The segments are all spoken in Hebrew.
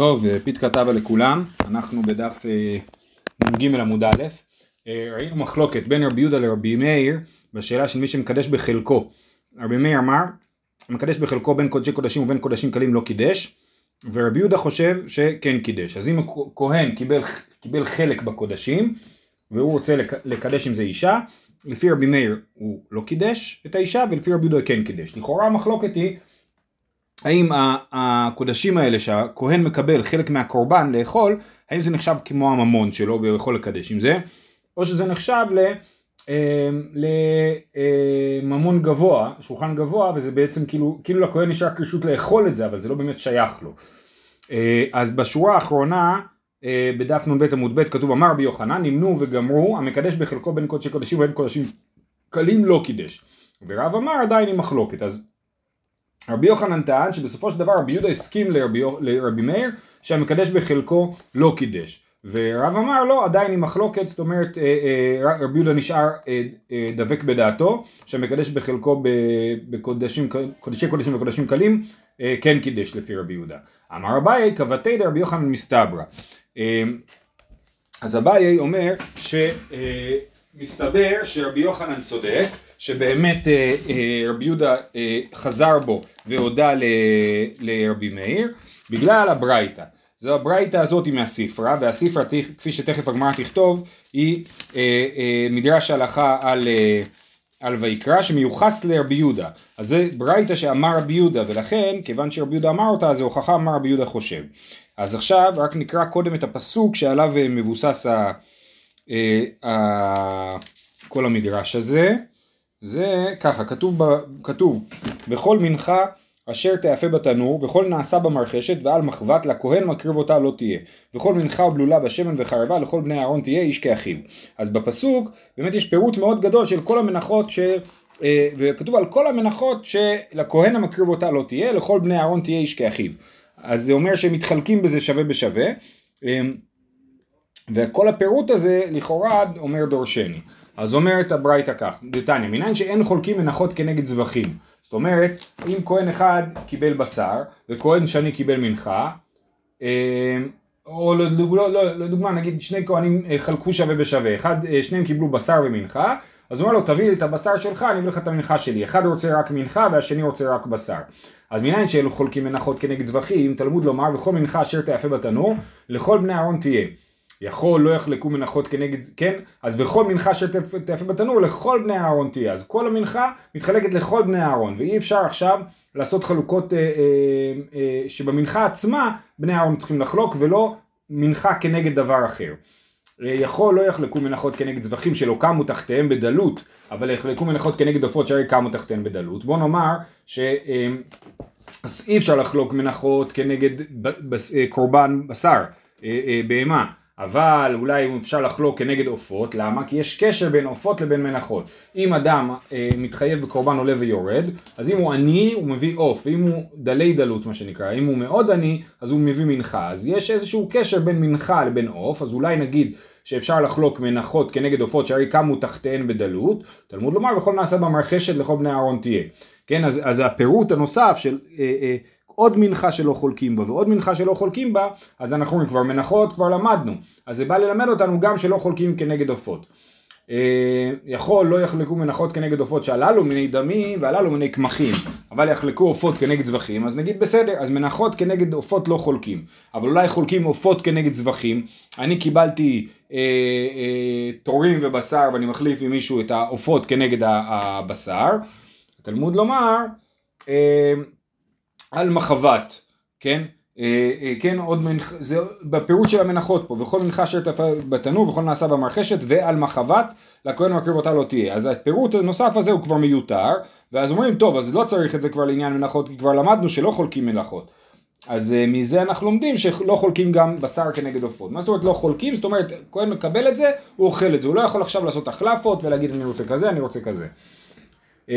טוב, אה, פיתקא טבא לכולם, אנחנו בדף אה, נ"ג עמוד א', אה, ראינו מחלוקת בין רבי יהודה לרבי מאיר בשאלה של מי שמקדש בחלקו. רבי מאיר אמר, מקדש בחלקו בין קודשי קודשים ובין קודשים קלים לא קידש, ורבי יהודה חושב שכן קידש. אז אם הכהן קיבל, קיבל חלק בקודשים, והוא רוצה לקדש עם זה אישה, לפי רבי מאיר הוא לא קידש את האישה, ולפי רבי יהודה כן קידש. לכאורה המחלוקת היא האם הקודשים האלה שהכהן מקבל חלק מהקורבן לאכול, האם זה נחשב כמו הממון שלו והוא יכול לקדש עם זה, או שזה נחשב. לממון אה, גבוה, שולחן גבוה, וזה בעצם כאילו, כאילו לכהן יש רק רשות לאכול את זה, אבל זה לא באמת שייך לו. אה, אז בשורה האחרונה, אה, בדף נ"ב עמוד ב' כתוב אמר רבי יוחנן, נמנו וגמרו, המקדש בחלקו בין קודשי קודשים ובין קודשים קלים לא קידש. ורב אמר עדיין עם מחלוקת, אז רבי יוחנן טען שבסופו של דבר רבי יהודה הסכים לרבי, לרבי מאיר שהמקדש בחלקו לא קידש. ורב אמר לא עדיין עם מחלוקת זאת אומרת אה, אה, רבי יהודה נשאר אה, דבק בדעתו שהמקדש בחלקו בקודשים קודשי קודשים וקודשים קלים כן קידש לפי רבי יהודה. אמר אביי כבתי דרבי יוחנן מסתברא אז אביי אומר שמסתבר שרבי יוחנן צודק שבאמת אה, אה, רבי יהודה אה, חזר בו והודה לרבי מאיר בגלל הברייתא. זו הברייתא הזאת היא מהספרה, והספרה כפי שתכף הגמרא תכתוב היא מדרש הלכה על, על ויקרא שמיוחס לרבי יהודה. אז זה ברייתא שאמר רבי יהודה ולכן כיוון שרבי יהודה אמר אותה זה הוכחה מה רבי יהודה חושב. אז עכשיו רק נקרא קודם את הפסוק שעליו מבוסס ה, ה, כל המדרש הזה. זה ככה, כתוב, ב, כתוב בכל מנחה אשר תאפה בתנור וכל נעשה במרחשת ועל מחבת לכהן מקריב אותה לא תהיה. וכל מנחה ובלולה בשמן וחרבה לכל בני אהרון תהיה איש כאחיו. אז בפסוק באמת יש פירוט מאוד גדול של כל המנחות ש... אה, וכתוב על כל המנחות שלכהן המקריב אותה לא תהיה לכל בני אהרון תהיה איש כאחיו. אז זה אומר שהם מתחלקים בזה שווה בשווה. אה, וכל הפירוט הזה לכאורה אומר דורשני אז אומרת הברייתא כך, דתניא, מניין שאין חולקים מנחות כנגד זבחים. זאת אומרת, אם כהן אחד קיבל בשר, וכהן שני קיבל מנחה, אה, או לדוגמה, לא, לא, נגיד שני כהנים אה, חלקו שווה בשווה, אחד, אה, שניהם קיבלו בשר ומנחה, אז הוא אומר לו תביא לי את הבשר שלך, אני אביא לך את המנחה שלי, אחד רוצה רק מנחה והשני רוצה רק בשר. אז מניין שאלו חולקים מנחות כנגד זבחים, תלמוד לומר וכל מנחה אשר תאפה בתנור, לכל בני אהרון תהיה. יכול לא יחלקו מנחות כנגד, כן? אז בכל מנחה שתאפה בתנור לכל בני אהרון תהיה. אז כל המנחה מתחלקת לכל בני אהרון, ואי אפשר עכשיו לעשות חלוקות אה, אה, אה, שבמנחה עצמה בני אהרון צריכים לחלוק ולא מנחה כנגד דבר אחר. אה, יכול לא יחלקו מנחות כנגד זבחים שלא קמו תחתיהם בדלות, אבל יחלקו מנחות כנגד עופות שהרי קמו תחתיהם בדלות. בוא נאמר ש... אה, אז אי אפשר לחלוק מנחות כנגד אה, קורבן בשר, בהמה. אבל אולי אפשר לחלוק כנגד עופות, למה? כי יש קשר בין עופות לבין מנחות. אם אדם אה, מתחייב בקורבן עולה ויורד, אז אם הוא עני הוא מביא עוף, ואם הוא דלי דלות מה שנקרא, אם הוא מאוד עני אז הוא מביא מנחה. אז יש איזשהו קשר בין מנחה לבין עוף, אז אולי נגיד שאפשר לחלוק מנחות כנגד עופות שהרי קמו תחתיהן בדלות, תלמוד לומר וכל נעשה במרחשת לכל בני אהרון תהיה. כן, אז, אז הפירוט הנוסף של אה, אה, עוד מנחה שלא חולקים בה ועוד מנחה שלא חולקים בה, אז אנחנו כבר מנחות כבר למדנו, אז זה בא ללמד אותנו גם שלא חולקים כנגד עופות. אה, יכול לא יחלקו מנחות כנגד עופות שהללו מיני דמים והללו מיני קמחים אבל יחלקו עופות כנגד זבחים אז נגיד בסדר אז מנחות כנגד עופות לא חולקים. אבל אולי חולקים עופות כנגד זבחים. אני קיבלתי אה, אה, תורים ובשר ואני מחליף עם מישהו את העופות כנגד הבשר. התלמוד לומר אה, על מחבת, כן? אה, אה, כן, עוד מנח... זה בפירוט של המנחות פה, וכל מנחה אשר בתנור וכל נעשה במרחשת ועל מחבת לכהן מקריב אותה לא תהיה. אז הפירוט הנוסף הזה הוא כבר מיותר, ואז אומרים, טוב, אז לא צריך את זה כבר לעניין מנחות, כי כבר למדנו שלא חולקים מלאכות. אז uh, מזה אנחנו לומדים שלא חולקים גם בשר כנגד עופות. מה זאת אומרת לא חולקים? זאת אומרת, כהן מקבל את זה, הוא אוכל את זה, הוא לא יכול עכשיו לעשות החלפות ולהגיד אני רוצה כזה, אני רוצה כזה. Uh,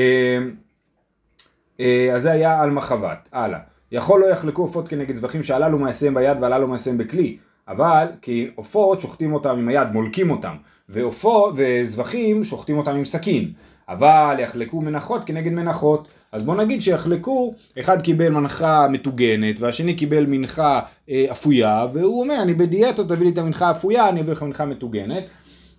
אז זה היה על מחבת. הלאה. יכול לא יחלקו עופות כנגד זבחים שהללו מעשיהם ביד והללו מעשיהם בכלי. אבל כי עופות שוחטים אותם עם היד, מולקים אותם. ועופות וזבחים שוחטים אותם עם סכין. אבל יחלקו מנחות כנגד מנחות. אז בוא נגיד שיחלקו, אחד קיבל מנחה מטוגנת והשני קיבל מנחה אה, אפויה, והוא אומר אני בדיאטות תביא לי את המנחה האפויה, אני אביא לך מנחה מטוגנת.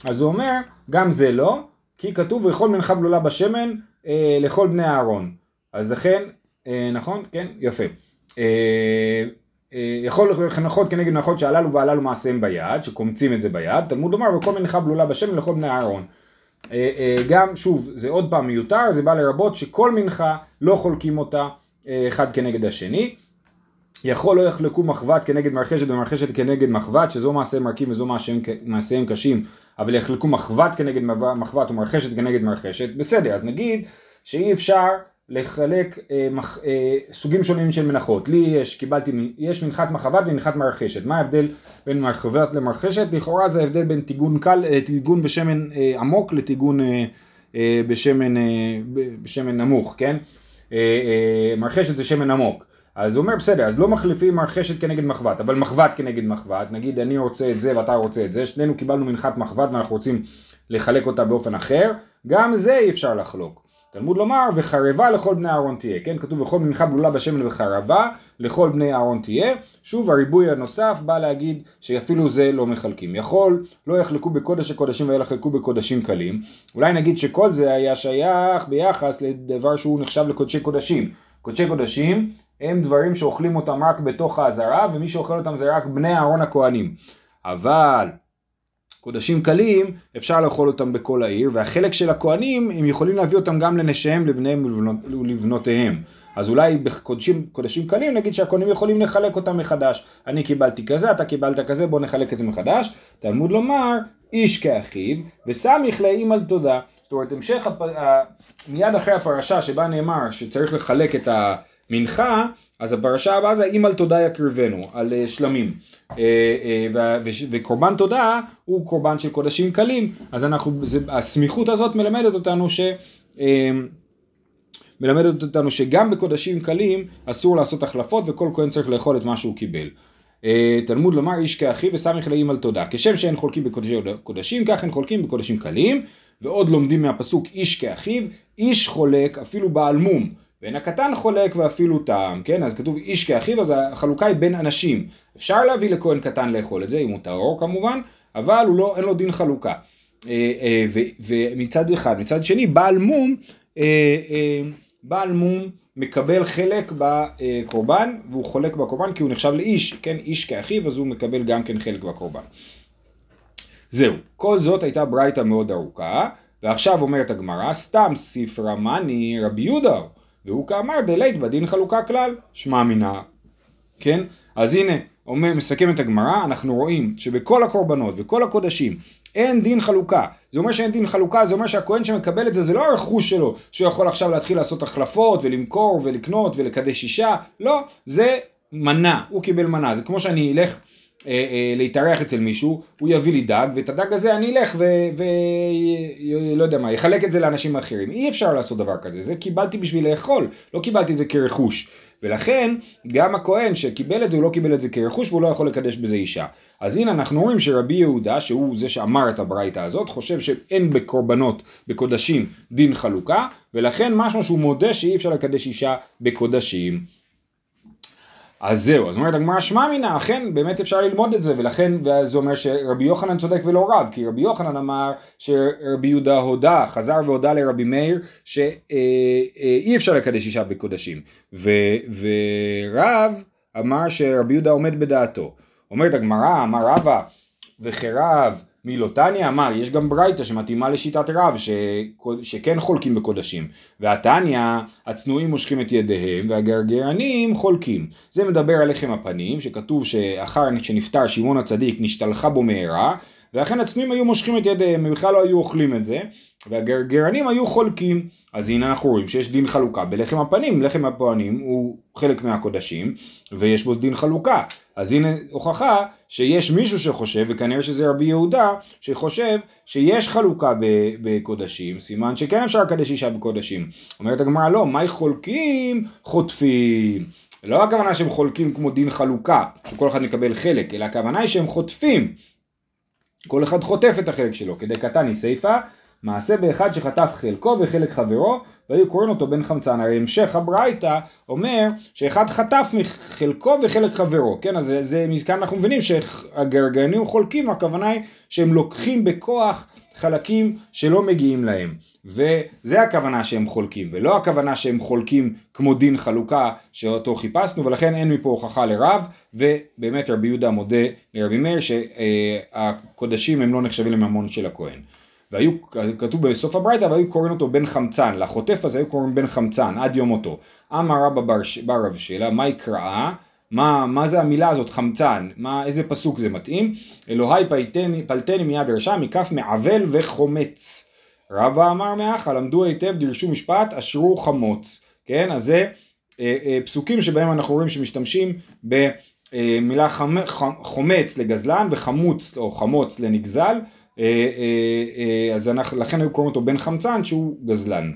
אז הוא אומר, גם זה לא, כי כתוב וכל מנחה בלולה בשמן אה, לכל בני אהרון. אז לכן, אה, נכון? כן? יפה. אה, אה, יכול לנחות כנגד מנחות שהללו והללו מעשיהם ביד, שקומצים את זה ביד, תלמוד לומר וכל מנחה בלולה בשמן לכל בני אהרון. אה, אה, גם, שוב, זה עוד פעם מיותר, זה בא לרבות שכל מנחה לא חולקים אותה אה, אחד כנגד השני. יכול לא יחלקו מחבת כנגד מרחשת ומרחשת כנגד מחבת, שזו מעשה מרקים וזו מעשיהם קשים, אבל יחלקו מחבת כנגד מחבת ומרחשת כנגד מרחשת, בסדר, אז נגיד שאי אפשר לחלק אה, מח, אה, סוגים שונים של מנחות. לי יש, קיבלתי, יש מנחת מחבת ומנחת מרחשת. מה ההבדל בין מחבת למרחשת? לכאורה זה ההבדל בין טיגון קל, אה, טיגון בשמן אה, עמוק לטיגון אה, אה, בשמן, אה, בשמן נמוך, כן? אה, אה, מרחשת זה שמן עמוק. אז הוא אומר בסדר, אז לא מחליפים מרחשת כנגד מחבת, אבל מחבת כנגד מחבת, נגיד אני רוצה את זה ואתה רוצה את זה, שנינו קיבלנו מנחת מחבת ואנחנו רוצים לחלק אותה באופן אחר, גם זה אי אפשר לחלוק. תלמוד לומר וחרבה לכל בני אהרון תהיה, כן? כתוב וכל מנחה בלולה בשמן וחרבה לכל בני אהרון תהיה. שוב הריבוי הנוסף בא להגיד שאפילו זה לא מחלקים. יכול לא יחלקו בקודש הקודשים ואלה יחלקו בקודשים קלים. אולי נגיד שכל זה היה שייך ביחס לדבר שהוא נחשב לקודשי קודשים. קודשי קודשים הם דברים שאוכלים אותם רק בתוך העזרה ומי שאוכל אותם זה רק בני אהרון הכהנים. אבל קודשים קלים, אפשר לאכול אותם בכל העיר, והחלק של הכהנים, הם יכולים להביא אותם גם לנשיהם, לבניהם ולבנותיהם. אז אולי בקודשים קודשים קלים נגיד שהכהנים יכולים לחלק אותם מחדש. אני קיבלתי כזה, אתה קיבלת כזה, בוא נחלק את זה מחדש. תלמוד לומר, איש כאחיו, וסמיך לאם על תודה. זאת אומרת, המשך, הפ... מיד אחרי הפרשה שבה נאמר שצריך לחלק את המנחה, אז הפרשה הבאה זה אם על תודה יקריבנו, על uh, שלמים. Uh, uh, וקורבן תודה הוא קורבן של קודשים קלים, אז אנחנו, הסמיכות הזאת מלמדת אותנו ש... מלמדת אותנו שגם בקודשים קלים אסור לעשות החלפות וכל כהן צריך לאכול את מה שהוא קיבל. תלמוד לומר איש כאחיו וסמיך לאם על תודה. כשם שאין חולקים בקודשים קודשים, כך אין חולקים בקודשים קלים, ועוד לומדים מהפסוק איש כאחיו, איש חולק אפילו בעל מום. ואין הקטן חולק ואפילו טעם, כן? אז כתוב איש כאחיו, אז החלוקה היא בין אנשים. אפשר להביא לכהן קטן לאכול את זה, אם הוא טהור כמובן, אבל הוא לא, אין לו דין חלוקה. אה, אה, ומצד אחד, מצד שני, בעל מום, אה, בעל מום מקבל חלק בקורבן, והוא חולק בקורבן כי הוא נחשב לאיש, כן? איש כאחיו, אז הוא מקבל גם כן חלק בקורבן. זהו, כל זאת הייתה ברייתא מאוד ארוכה, ועכשיו אומרת הגמרא, סתם ספרה מאני רבי יהודה והוא כאמר דלית בדין חלוקה כלל, שמע מינה, כן? אז הנה, אומר, מסכם את הגמרא, אנחנו רואים שבכל הקורבנות וכל הקודשים אין דין חלוקה. זה אומר שאין דין חלוקה, זה אומר שהכהן שמקבל את זה, זה לא הרכוש שלו, שהוא יכול עכשיו להתחיל לעשות החלפות ולמכור ולקנות ולקדש אישה, לא, זה מנה, הוא קיבל מנה, זה כמו שאני אלך להתארח אצל מישהו, הוא יביא לי דג, ואת הדג הזה אני אלך ולא יודע מה, יחלק את זה לאנשים אחרים. אי אפשר לעשות דבר כזה, זה קיבלתי בשביל לאכול, לא קיבלתי את זה כרכוש. ולכן גם הכהן שקיבל את זה הוא לא קיבל את זה כרכוש והוא לא יכול לקדש בזה אישה. אז הנה אנחנו רואים שרבי יהודה שהוא זה שאמר את הברייתא הזאת חושב שאין בקורבנות בקודשים דין חלוקה ולכן משהו שהוא מודה שאי אפשר לקדש אישה בקודשים. אז זהו, אז אומרת הגמרא שמע מינא, אכן באמת אפשר ללמוד את זה, ולכן זה אומר שרבי יוחנן צודק ולא רב, כי רבי יוחנן אמר שרבי יהודה הודה, חזר והודה לרבי מאיר, שאי אה, אה, אפשר לקדש אישה בקודשים, ו, ורב אמר שרבי יהודה עומד בדעתו. אומרת הגמרא, אמר רבא, וכרב מילותניה אמר, יש גם ברייתא שמתאימה לשיטת רב, ש... שכן חולקים בקודשים. והתניא, הצנועים מושכים את ידיהם, והגרגרנים חולקים. זה מדבר על לחם הפנים, שכתוב שאחר שנפטר שמעון הצדיק נשתלחה בו מהרה, ואכן הצנועים היו מושכים את ידיהם, הם בכלל לא היו אוכלים את זה, והגרגרנים היו חולקים. אז הנה אנחנו רואים שיש דין חלוקה בלחם הפנים, לחם הפנים הוא חלק מהקודשים, ויש בו דין חלוקה. אז הנה הוכחה שיש מישהו שחושב, וכנראה שזה רבי יהודה, שחושב שיש חלוקה בקודשים, סימן שכן אפשר לקדש אישה בקודשים. אומרת הגמרא לא, מהי חולקים? חוטפים. לא הכוונה שהם חולקים כמו דין חלוקה, שכל אחד מקבל חלק, אלא הכוונה היא שהם חוטפים. כל אחד חוטף את החלק שלו, כדי קטני סיפה, מעשה באחד שחטף חלקו וחלק חברו, והיו קוראים אותו בן חמצן. הרי המשך הברייתא אומר שאחד חטף מחלקו וחלק חברו, כן? אז זה, זה מכאן אנחנו מבינים שהגרגנים חולקים, הכוונה היא שהם לוקחים בכוח חלקים שלא מגיעים להם. וזה הכוונה שהם חולקים, ולא הכוונה שהם חולקים כמו דין חלוקה שאותו חיפשנו, ולכן אין מפה הוכחה לרב, ובאמת רבי יהודה מודה לרבי מאיר שהקודשים הם לא נחשבים לממון של הכהן. והיו, כתוב בסוף הברייתא, והיו קוראים אותו בן חמצן, לחוטף הזה היו קוראים בן חמצן, עד יום מותו. אמר רבא בר, רב שלה, מה יקראה? מה, מה זה המילה הזאת חמצן? מה, איזה פסוק זה מתאים? אלוהי פלטני, פלטני מיד רשע מכף מעוול וחומץ. רבא אמר מאחה, למדו היטב, דרשו משפט, אשרו חמוץ. כן, אז זה אה, אה, פסוקים שבהם אנחנו רואים שמשתמשים במילה חמ, חומץ לגזלן וחמוץ או חמוץ לנגזל. אה, אה, אה, אז אנחנו, לכן היו קוראים אותו בן חמצן שהוא גזלן.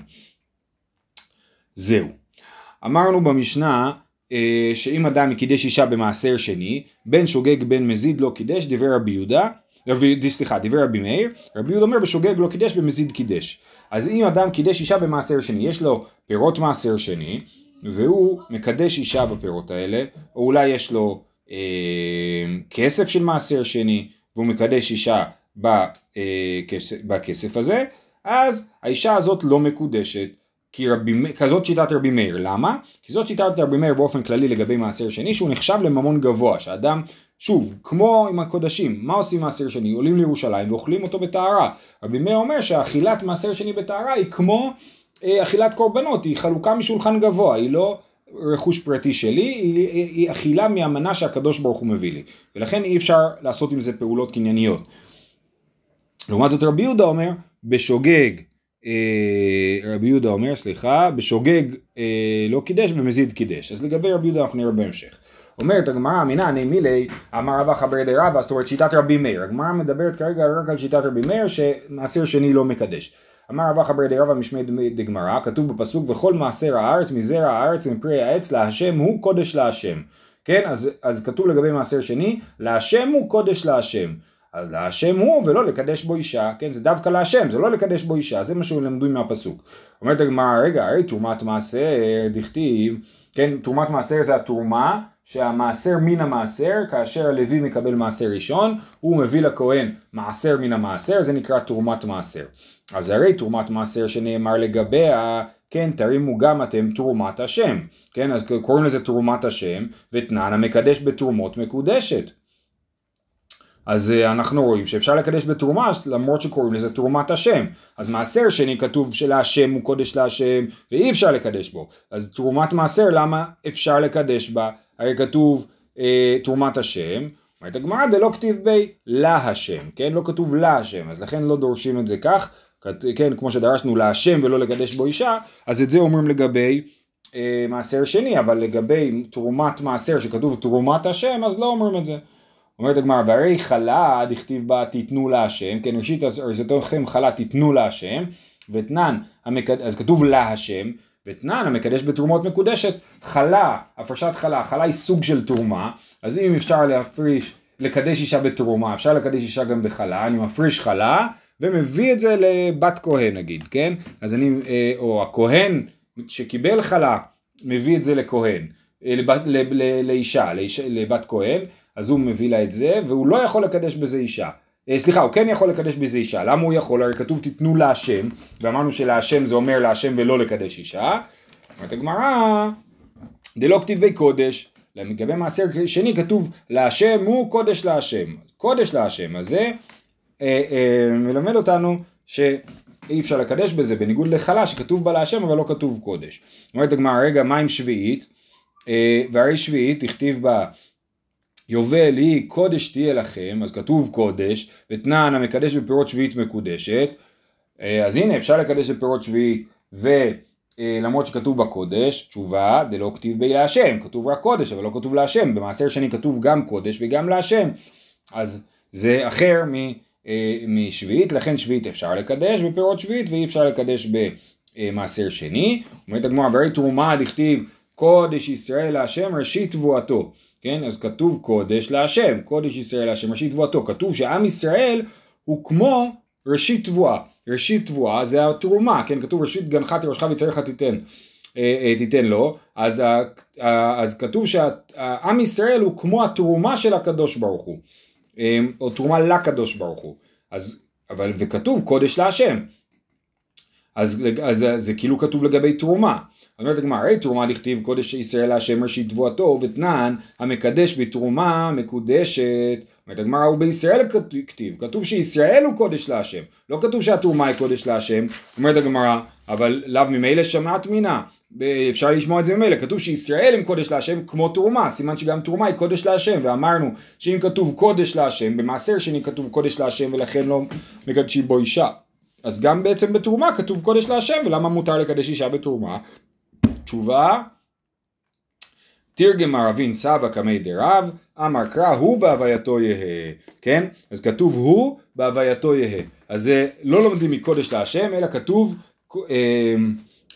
זהו. אמרנו במשנה אה, שאם אדם קידש אישה במעשר שני, בן שוגג בן מזיד לא קידש, דברי רבי יהודה, רבי, סליחה, דברי רבי מאיר, רבי יהודה אומר בשוגג לא קידש במזיד קידש. אז אם אדם קידש אישה במעשר שני, יש לו פירות מעשר שני, והוא מקדש אישה בפירות האלה, או אולי יש לו אה, כסף של מעשר שני, והוא מקדש אישה בכסף, אה, בכסף הזה, אז האישה הזאת לא מקודשת. כי רבי, כזאת שיטת רבי מאיר, למה? כי זאת שיטת רבי מאיר באופן כללי לגבי מעשר שני, שהוא נחשב לממון גבוה, שאדם, שוב, כמו עם הקודשים, מה עושים מעשר שני? עולים לירושלים ואוכלים אותו בטהרה. רבי מאיר אומר שאכילת מעשר שני בטהרה היא כמו אה, אכילת קורבנות, היא חלוקה משולחן גבוה, היא לא רכוש פרטי שלי, היא, היא, היא אכילה מהמנה שהקדוש ברוך הוא מביא לי, ולכן אי אפשר לעשות עם זה פעולות קנייניות. לעומת זאת רבי יהודה אומר, בשוגג רבי יהודה אומר, סליחה, בשוגג אה, לא קידש, במזיד קידש. אז לגבי רבי יהודה אנחנו נראה בהמשך. אומרת הגמרא, אמינא מילי, אמר רבא חבר די רבא, זאת אומרת שיטת רבי מאיר. הגמרא מדברת כרגע רק על שיטת רבי מאיר, שמעשר שני לא מקדש. אמר רבא חבר די רבא משמי דגמרא, כתוב בפסוק, וכל מעשר הארץ מזרע הארץ ומפרי העץ להשם הוא קודש להשם. כן, אז, אז כתוב לגבי מעשר שני, להשם הוא קודש להשם. אז להשם הוא ולא לקדש בו אישה, כן, זה דווקא להשם, זה לא לקדש בו אישה, זה מה שהוא למדו מהפסוק. אומרת הגמרא, רגע, הרי תרומת מעשר, דכתיב, כן, תרומת מעשר זה התרומה, שהמעשר מן המעשר, כאשר הלוי מקבל מעשר ראשון, הוא מביא לכהן מעשר מן המעשר, זה נקרא תרומת מעשר. אז הרי תרומת מעשר שנאמר לגביה, כן, תרימו גם אתם תרומת השם, כן, אז קוראים לזה תרומת השם, ותנן המקדש בתרומות מקודשת. אז uh, אנחנו רואים שאפשר לקדש בתרומה למרות שקוראים לזה תרומת השם. אז מעשר שני כתוב שלהשם הוא קודש להשם ואי אפשר לקדש בו. אז תרומת מעשר למה אפשר לקדש בה? הרי כתוב uh, תרומת השם. אומרת הגמרא דלא כתיב בי להשם, כן? לא כתוב להשם, אז לכן לא דורשים את זה כך, כן? כמו שדרשנו להשם ולא לקדש בו אישה, אז את זה אומרים לגבי אה, מעשר שני, אבל לגבי תרומת מעשר שכתוב תרומת השם, אז לא אומרים את זה. אומרת הגמרא, והרי חלה דכתיב בה תיתנו להשם, כן ראשית ארזתוכם חלה תיתנו להשם, ותנן, המקד... אז כתוב להשם, ותנן המקדש בתרומות מקודשת, חלה, הפרשת חלה, חלה היא סוג של תרומה, אז אם אפשר להפריש, לקדש אישה בתרומה, אפשר לקדש אישה גם בחלה, אני מפריש חלה, ומביא את זה לבת כהן נגיד, כן? אז אני, אה, או הכהן שקיבל חלה, מביא את זה לכהן, אה, לבת, לאישה, לאישה, לבת כהן, אז הוא מביא לה את זה, והוא לא יכול לקדש בזה אישה. אה, סליחה, הוא כן יכול לקדש בזה אישה. למה הוא יכול? הרי כתוב תיתנו להשם, ואמרנו שלהשם זה אומר להשם ולא לקדש אישה. אומרת הגמרא, דלא כתיבי קודש. לגבי מעשר שני כתוב להשם הוא קודש להשם. קודש להשם. אז זה אה, אה, מלמד אותנו שאי אפשר לקדש בזה, בניגוד לחלה שכתוב בה להשם אבל לא כתוב קודש. אומרת הגמרא, רגע, מה עם שביעית? אה, והרי שביעית תכתיב בה יובל היא קודש תהיה לכם, אז כתוב קודש, ותנן המקדש בפירות שביעית מקודשת, אה, אז הנה אפשר לקדש בפירות שביעית, ולמרות אה, שכתוב בקודש, תשובה, דלא כתיב בי להשם, כתוב רק קודש, אבל לא כתוב להשם, במעשר שני כתוב גם קודש וגם להשם, אז זה אחר אה, משביעית, לכן שביעית אפשר לקדש בפירות שביעית, ואי אפשר לקדש במעשר שני, אומרת הגמרא, והרי תרומה דכתיב קודש ישראל להשם ראשית תבואתו כן? אז כתוב קודש להשם, קודש ישראל להשם, ראשית תבואתו. כתוב שעם ישראל הוא כמו ראשית תבואה. ראשית תבואה זה התרומה, כן, כתוב ראשית גנך תירושך ויצריך תיתן. אה, אה, תיתן לו, אז, אז כתוב שהעם ישראל הוא כמו התרומה של הקדוש ברוך הוא, אה, או תרומה לקדוש ברוך הוא, אז, אבל, וכתוב קודש להשם, אז, אז זה כאילו כתוב לגבי תרומה, אומרת הגמרא, הרי תרומה דכתיב קודש ישראל להשם ראשית תבואתו ותנן המקדש בתרומה מקודשת אומרת הגמרא הוא בישראל כתיב, כתוב שישראל הוא קודש להשם, לא כתוב שהתרומה היא קודש להשם, אומרת הגמרא, אבל לאו ממילא שמעת מינה, אפשר לשמוע את זה ממילא, כתוב שישראל הם קודש להשם כמו תרומה, סימן שגם תרומה היא קודש להשם, ואמרנו שאם כתוב קודש להשם, במעשר שני כתוב קודש להשם ולכן לא מקדשים בו אישה. אז גם בעצם בתרומה כתוב קודש להשם, ולמה מותר לקדש אישה בתרומה? תשובה, תרגם ערבין סבא קמי דרב, אמר קרא הוא בהווייתו יהא, כן? אז כתוב הוא בהווייתו יהא. אז זה לא לומדים מקודש להשם, אלא כתוב, אה,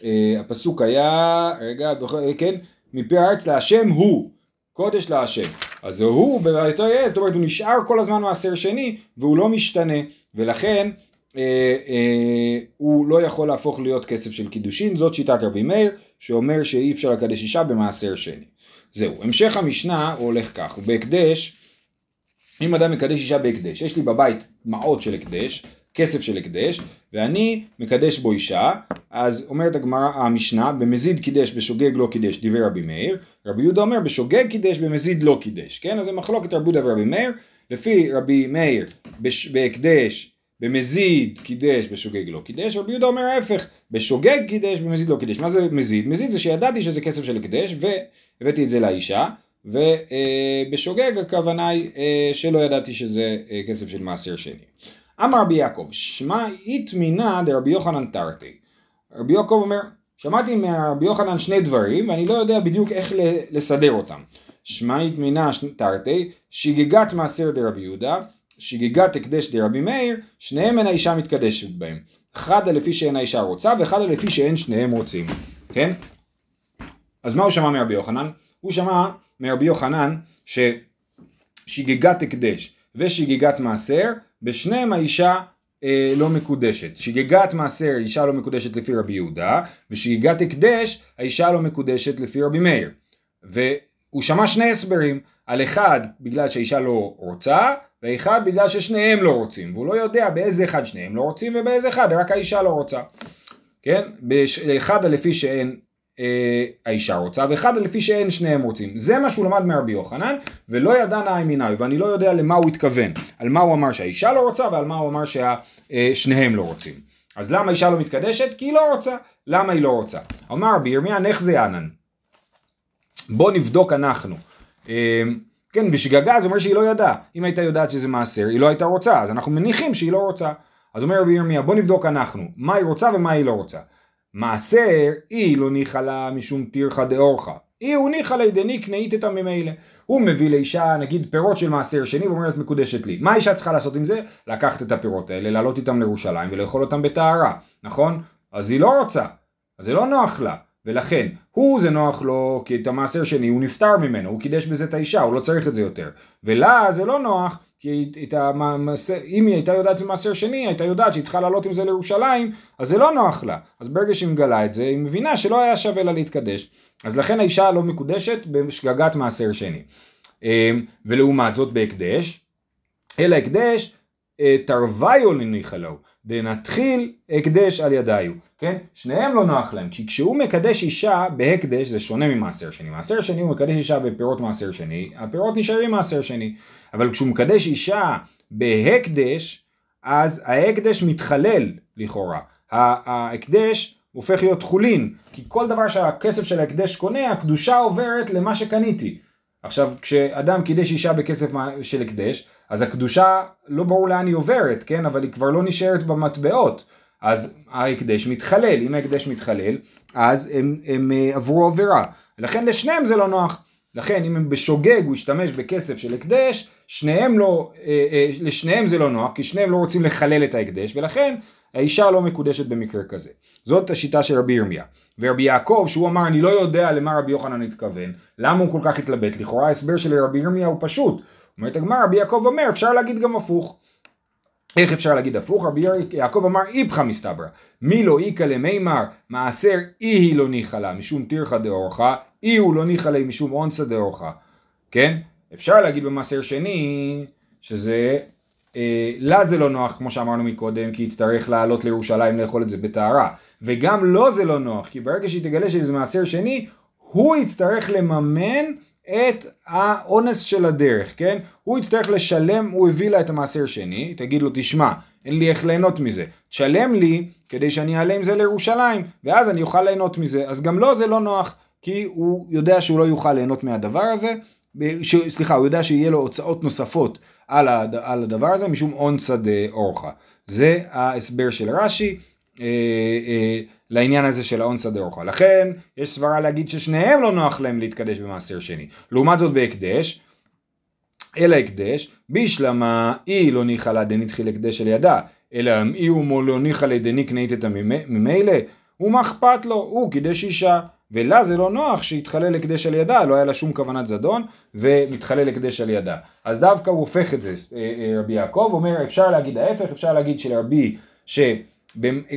אה, הפסוק היה, רגע, כן? מפי הארץ להשם הוא, קודש להשם. אז הוא בהווייתו יהא, זאת אומרת הוא נשאר כל הזמן מעשר שני, והוא לא משתנה, ולכן אה, אה, הוא לא יכול להפוך להיות כסף של קידושין, זאת שיטת רבי מאיר, שאומר שאי אפשר לקדש אישה במעשר שני. זהו, המשך המשנה הוא הולך כך, בהקדש, אם אדם מקדש אישה בהקדש, יש לי בבית מעות של הקדש, כסף של הקדש, ואני מקדש בו אישה, אז אומרת הגמרא, המשנה, במזיד קידש, בשוגג לא קידש, דיבר רבי מאיר, רבי יהודה אומר, בשוגג קידש, במזיד לא קידש, כן? אז זה מחלוקת רבי יהודה ורבי מאיר, לפי רבי מאיר, בהקדש, במזיד קידש, בשוגג לא קידש, רבי יהודה אומר ההפך, בשוגג קידש, במזיד לא קידש. מה זה מזיד? מזיד זה שידעתי שזה כסף של הקדש, והבאתי את זה לאישה, ובשוגג הכוונה היא אה, שלא ידעתי שזה אה, כסף של מעשר שני. אמר רבי יעקב, שמע איתמינא דרבי יוחנן תרתי. רבי יעקב אומר, שמעתי מרבי יוחנן שני דברים, ואני לא יודע בדיוק איך לסדר אותם. שמע איתמינא תרתי, שגיגת מעשר דרבי יהודה, שגיגת הקדש דרבי מאיר, שניהם אין האישה מתקדשת בהם. אחד לפי שאין האישה רוצה, ואחד לפי שאין שניהם רוצים. כן? אז מה הוא שמע מרבי יוחנן? הוא שמע מרבי יוחנן ששגיגת הקדש ושגיגת מעשר, בשניהם האישה אה, לא מקודשת. שגיגת מעשר אישה לא מקודשת לפי רבי יהודה, ושגיגת הקדש האישה לא מקודשת לפי רבי מאיר. והוא שמע שני הסברים, על אחד בגלל שהאישה לא רוצה, ואחד בגלל ששניהם לא רוצים, והוא לא יודע באיזה אחד שניהם לא רוצים ובאיזה אחד רק האישה לא רוצה. כן? אחד לפי שאין אה, האישה רוצה, ואחד לפי שאין שניהם רוצים. זה מה שהוא למד מרבי יוחנן, ולא ידע נאי מינאי, ואני לא יודע למה הוא התכוון. על מה הוא אמר שהאישה לא רוצה, ועל מה הוא אמר ששניהם אה, לא רוצים. אז למה האישה לא מתקדשת? כי היא לא רוצה. למה היא לא רוצה? אמר רבי ירמיה נחזה ענן. בוא נבדוק אנחנו. אה, כן, בשגגה זה אומר שהיא לא ידעה. אם הייתה יודעת שזה מעשר, היא לא הייתה רוצה, אז אנחנו מניחים שהיא לא רוצה. אז אומר רבי ירמיה, בוא נבדוק אנחנו, מה היא רוצה ומה היא לא רוצה. מעשר, היא לא ניחא לה משום טירחא דאורחא. היא הוא ניחא לה דני קנאית ממילא. הוא מביא לאישה נגיד פירות של מעשר שני ואומרת מקודשת לי. מה האישה צריכה לעשות עם זה? לקחת את הפירות האלה, לעלות איתם לירושלים ולאכול אותם בטהרה, נכון? אז היא לא רוצה, אז זה לא נוח לה. ולכן, הוא זה נוח לו, כי את המעשר שני הוא נפטר ממנו, הוא קידש בזה את האישה, הוא לא צריך את זה יותר. ולה זה לא נוח, כי את המעשר, אם היא הייתה יודעת שזה מעשר שני, הייתה יודעת שהיא צריכה לעלות עם זה לירושלים, אז זה לא נוח לה. אז ברגע שהיא מגלה את זה, היא מבינה שלא היה שווה לה להתקדש. אז לכן האישה לא מקודשת בשגגת מעשר שני. אמ, ולעומת זאת בהקדש, אלא הקדש תרוויו לניחא לו, דנתחיל הקדש על ידיו, כן? שניהם לא נוח להם, כי כשהוא מקדש אישה בהקדש זה שונה ממעשר שני. מעשר שני הוא מקדש אישה בפירות מעשר שני, הפירות נשארים מעשר שני. אבל כשהוא מקדש אישה בהקדש, אז ההקדש מתחלל לכאורה. ההקדש הופך להיות חולין, כי כל דבר שהכסף של ההקדש קונה, הקדושה עוברת למה שקניתי. עכשיו, כשאדם קידש אישה בכסף של הקדש, אז הקדושה לא ברור לאן היא עוברת, כן? אבל היא כבר לא נשארת במטבעות. אז ההקדש מתחלל, אם ההקדש מתחלל, אז הם, הם, הם אה, עברו עבירה. לכן לשניהם זה לא נוח. לכן אם הם בשוגג הוא ישתמש בכסף של הקדש, שניהם לא, אה, אה, לשניהם זה לא נוח, כי שניהם לא רוצים לחלל את ההקדש, ולכן האישה לא מקודשת במקרה כזה. זאת השיטה של רבי ירמיה. ורבי יעקב, שהוא אמר אני לא יודע למה רבי יוחנן התכוון, למה הוא כל כך התלבט, לכאורה ההסבר של רבי ירמיה הוא פשוט. אומרת הגמר, רבי יעקב אומר אפשר להגיד גם הפוך. איך אפשר להגיד הפוך? רבי יעקב אמר איפכא מסתברא, מי לא איכא למימר מעשר אי לא ניחא לה משום טירחא דאורחא, אי הוא לא ניחא לה משום אונסא דאורחא, כן? אפשר להגיד במעשר שני שזה, לה זה לא נוח כמו שאמרנו מקודם כי יצטרך לעלות לירושלים לאכול את זה בטהרה, וגם לו זה לא נוח כי ברגע שהיא תגלה שזה מעשר שני הוא יצטרך לממן את האונס של הדרך, כן? הוא יצטרך לשלם, הוא הביא לה את המעשר שני, תגיד לו תשמע, אין לי איך ליהנות מזה, תשלם לי כדי שאני אעלה עם זה לירושלים, ואז אני אוכל ליהנות מזה, אז גם לו זה לא נוח, כי הוא יודע שהוא לא יוכל ליהנות מהדבר הזה, ש, סליחה, הוא יודע שיהיה לו הוצאות נוספות על, הד, על הדבר הזה, משום אונסא דאורחא. זה ההסבר של רש"י. אה, אה, לעניין הזה של האונסא דאורחא. לכן יש סברה להגיד ששניהם לא נוח להם להתקדש במעשר שני. לעומת זאת בהקדש, אלא הקדש, בישלמה אי לא ניחא לה דנתחיל הקדש על ידה, אלא אי הוא לא ניחא לה דניקנית את ממילא, ומה אכפת לו? הוא קידש אישה. ולה זה לא נוח שהתחלל הקדש על ידה, לא היה לה שום כוונת זדון, ומתחלל הקדש על ידה. אז דווקא הוא הופך את זה, אה, אה, רבי יעקב אומר אפשר להגיד ההפך, אפשר להגיד שלרבי ש...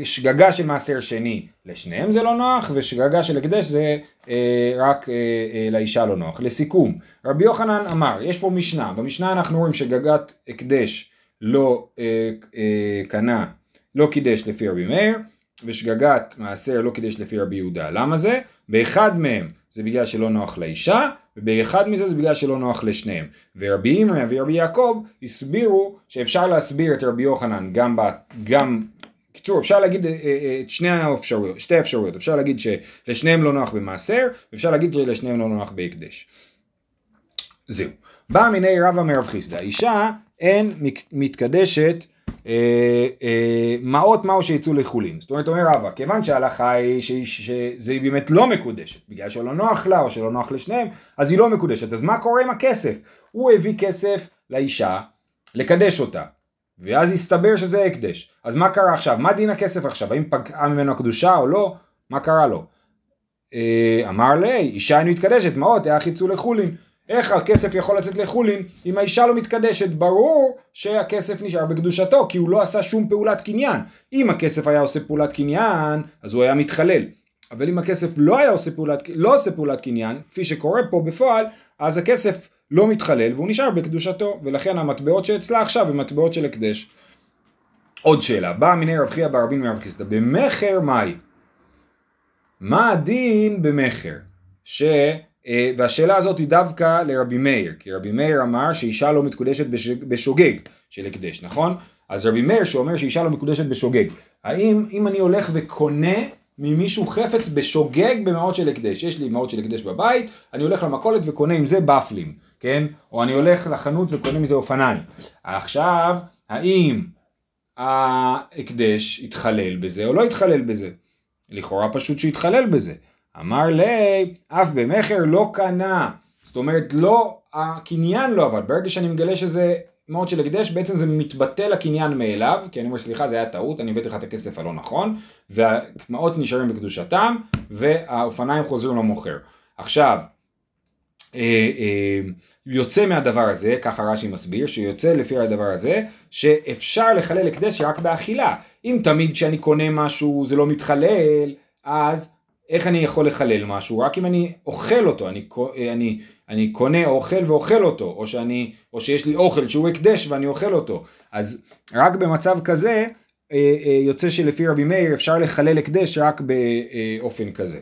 שגגה של מעשר שני לשניהם זה לא נוח ושגגה של הקדש זה אה, רק אה, אה, לאישה לא נוח. לסיכום, רבי יוחנן אמר, יש פה משנה, במשנה אנחנו רואים שגגת הקדש לא אה, אה, קנה, לא קידש לפי רבי מאיר ושגגת מעשר לא קידש לפי רבי יהודה. למה זה? באחד מהם זה בגלל שלא נוח לאישה ובאחד מזה זה בגלל שלא נוח לשניהם. ורבי אימריה ורבי יעקב הסבירו שאפשר להסביר את רבי יוחנן גם, ב, גם בקיצור אפשר להגיד אה, אה, אה, את שני האפשרויות, שתי האפשרויות, אפשר להגיד שלשניהם לא נוח במעשר, ואפשר להגיד שלשניהם לא נוח בהקדש. זהו. בא מיני רבא מרב חיסדא, אישה אין מתקדשת מעות מהו שיצאו לחולין. זאת אומרת אומר רבא, כיוון שההלכה היא שזה באמת לא מקודשת, בגלל שלא נוח לה או שלא נוח לשניהם, אז היא לא מקודשת. אז מה קורה עם הכסף? הוא הביא כסף לאישה לקדש אותה. ואז הסתבר שזה הקדש. אז מה קרה עכשיו? מה דין הכסף עכשיו? האם פגעה ממנו הקדושה או לא? מה קרה לו? אה, אמר לי, אישה אינו מתקדשת, מעות, איך יצאו לחולין? איך הכסף יכול לצאת לחולין אם האישה לא מתקדשת? ברור שהכסף נשאר בקדושתו, כי הוא לא עשה שום פעולת קניין. אם הכסף היה עושה פעולת קניין, אז הוא היה מתחלל. אבל אם הכסף לא היה עושה פעולת, לא עושה פעולת קניין, כפי שקורה פה בפועל, אז הכסף לא מתחלל והוא נשאר בקדושתו, ולכן המטבעות שאצלה עכשיו הם מטבעות של הקדש. עוד שאלה, באה מיני רב חייא ברבין מרב חיסדא, במכר מהי? מה הדין במכר? ש... אה, והשאלה הזאת היא דווקא לרבי מאיר, כי רבי מאיר אמר שאישה לא מקודשת בשוגג של הקדש, נכון? אז רבי מאיר שאומר שאישה לא מקודשת בשוגג, האם אם אני הולך וקונה ממישהו חפץ בשוגג במעות של הקדש, יש לי מעות של הקדש בבית, אני הולך למכולת וקונה עם זה בפלים, כן? או אני הולך לחנות וקונה מזה אופניים. עכשיו, האם ההקדש יתחלל בזה או לא יתחלל בזה? לכאורה פשוט שיתחלל בזה. אמר לי, אף במכר לא קנה. זאת אומרת, לא, הקניין לא עבד. ברגע שאני מגלה שזה מעות של הקדש, בעצם זה מתבטל הקניין מאליו, כי אני אומר, סליחה, זה היה טעות, אני הבאתי לך את הכסף הלא נכון, והמעות נשארים בקדושתם, והאופניים חוזרים למוכר. עכשיו, אה, אה, יוצא מהדבר הזה, ככה רש"י מסביר, שיוצא לפי הדבר הזה, שאפשר לחלל הקדש רק באכילה. אם תמיד כשאני קונה משהו זה לא מתחלל, אז איך אני יכול לחלל משהו? רק אם אני אוכל אותו, אני, אה, אני, אני קונה אוכל ואוכל אותו, או, שאני, או שיש לי אוכל שהוא הקדש ואני אוכל אותו. אז רק במצב כזה, יוצא שלפי רבי מאיר אפשר לחלל הקדש רק באופן כזה.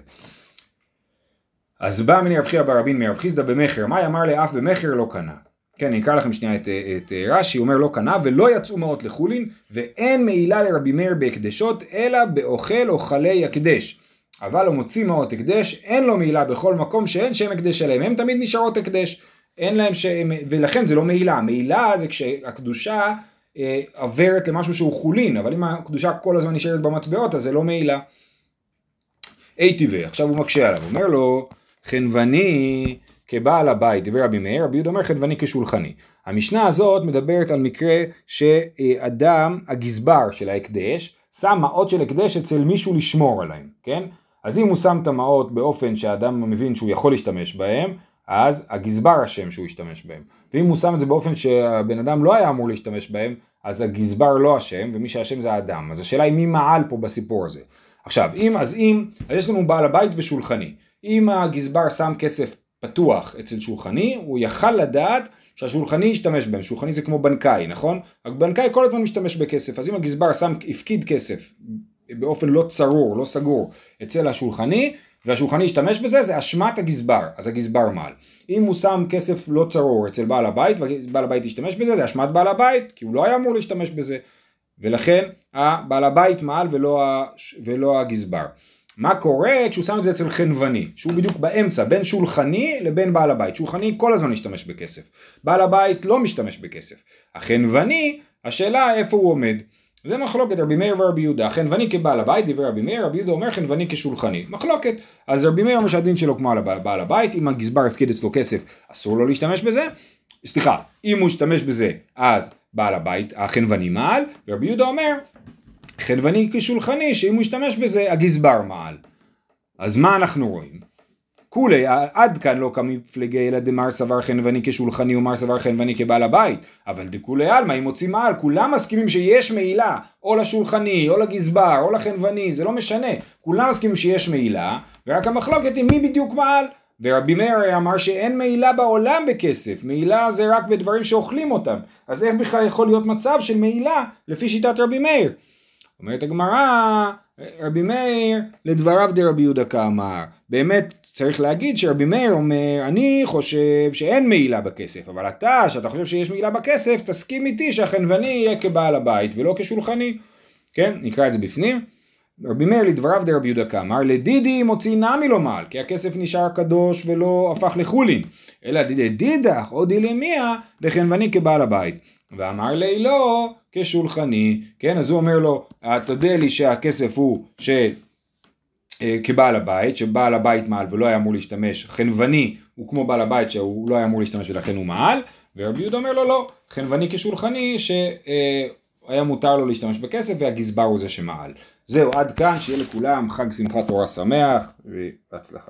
אז בא מני רב חייא ברבין מרב חיסדא במכר, מאי אמר לאף במכר לא קנה. כן, אני אקרא לכם שנייה את, את, רש"י, אומר לא קנה ולא יצאו מעות לחולין ואין מעילה לרבי מאיר בהקדשות אלא באוכל אוכלי הקדש. אבל הוא מוציא מעות הקדש, אין לו מעילה בכל מקום שאין שם הקדש עליהם, הם תמיד נשארות הקדש. אין להם ש... ולכן זה לא מעילה, מעילה זה כשהקדושה אה, עוברת למשהו שהוא חולין, אבל אם הקדושה כל הזמן נשארת במטבעות אז זה לא מעילה. אי טבעי, עכשיו הוא מקשה עליו, אומר לו חנווני כבעל הבית, דבר רבי מאיר, רבי יהודה אומר חנווני כשולחני. המשנה הזאת מדברת על מקרה שאדם, הגזבר של ההקדש, שם מעות של הקדש אצל מישהו לשמור עליהם, כן? אז אם הוא שם המעות באופן שהאדם מבין שהוא יכול להשתמש בהם, אז הגזבר אשם שהוא ישתמש בהם. ואם הוא שם את זה באופן שהבן אדם לא היה אמור להשתמש בהם, אז הגזבר לא אשם, ומי שאשם זה האדם. אז השאלה היא מי מעל פה בסיפור הזה. עכשיו, אם, אז אם, אז יש לנו בעל הבית ושולחני. אם הגזבר שם כסף פתוח אצל שולחני, הוא יכל לדעת שהשולחני ישתמש בהם. שולחני זה כמו בנקאי, נכון? הבנקאי כל הזמן משתמש בכסף, אז אם הגזבר שם, הפקיד כסף באופן לא צרור, לא סגור, אצל השולחני, והשולחני ישתמש בזה, זה אשמת הגזבר, אז הגזבר מעל. אם הוא שם כסף לא צרור אצל בעל הבית, ובעל הבית ישתמש בזה, זה אשמת בעל הבית, כי הוא לא היה אמור להשתמש בזה. ולכן בעל הבית מעל ולא, ולא הגזבר. מה קורה כשהוא שם את זה אצל חנווני, שהוא בדיוק באמצע, בין שולחני לבין בעל הבית. שולחני כל הזמן משתמש בכסף. בעל הבית לא משתמש בכסף. החנווני, השאלה איפה הוא עומד. זה מחלוקת רבי מאיר ורבי יהודה, חנווני כבעל הבית, דברי רבי מאיר, רבי יהודה אומר חנווני כשולחני, מחלוקת. אז רבי מאיר אומר שהדין שלו כמו על בעל הבית, אם הגזבר הפקיד אצלו כסף, אסור לו להשתמש בזה, סליחה, אם הוא ישתמש בזה, אז בעל הבית, החנווני מעל, ורבי יהודה אומר, חנווני כשולחני, שאם הוא ישתמש בזה, הגזבר מעל. אז מה אנחנו רואים? כולי, עד כאן לא כמפלגי אלא דמר סבר חנווני כשולחני ומר סבר חנווני כבעל הבית, אבל דכולי עלמא, אם מוצאים מעל, כולם מסכימים שיש מעילה, או לשולחני, או לגזבר, או לחנווני, זה לא משנה, כולם מסכימים שיש מעילה, ורק המחלוקת היא מי בדיוק מעל. ורבי מאיר אמר שאין מעילה בעולם בכסף, מעילה זה רק בדברים שאוכלים אותם, אז איך בכלל יכול להיות מצב של מעילה לפי שיטת רבי מאיר? אומרת הגמרא, רבי מאיר לדבריו דרבי יהודה כאמר, באמת צריך להגיד שרבי מאיר אומר, אני חושב שאין מעילה בכסף, אבל אתה, שאתה חושב שיש מעילה בכסף, תסכים איתי שהחנווני יהיה כבעל הבית ולא כשולחני. כן, נקרא את זה בפנים. רבי מאיר לדבריו דרבי יהודה כאמר, לדידי מוציא נמי לא מעל, כי הכסף נשאר קדוש ולא הפך לחולין, אלא דידך או דילמיה לחנווני כבעל הבית. ואמר לי לא כשולחני, כן, אז הוא אומר לו, תודה לי שהכסף הוא ש... אה, כבעל הבית, שבעל הבית מעל ולא היה אמור להשתמש, חנווני הוא כמו בעל הבית שהוא לא היה אמור להשתמש ולכן הוא מעל, ורבי יהודה אומר לו לא, חנווני כשולחני שהיה מותר לו להשתמש בכסף והגזבר הוא זה שמעל. זהו, עד כאן, שיהיה לכולם חג שמחת תורה שמח והצלחה.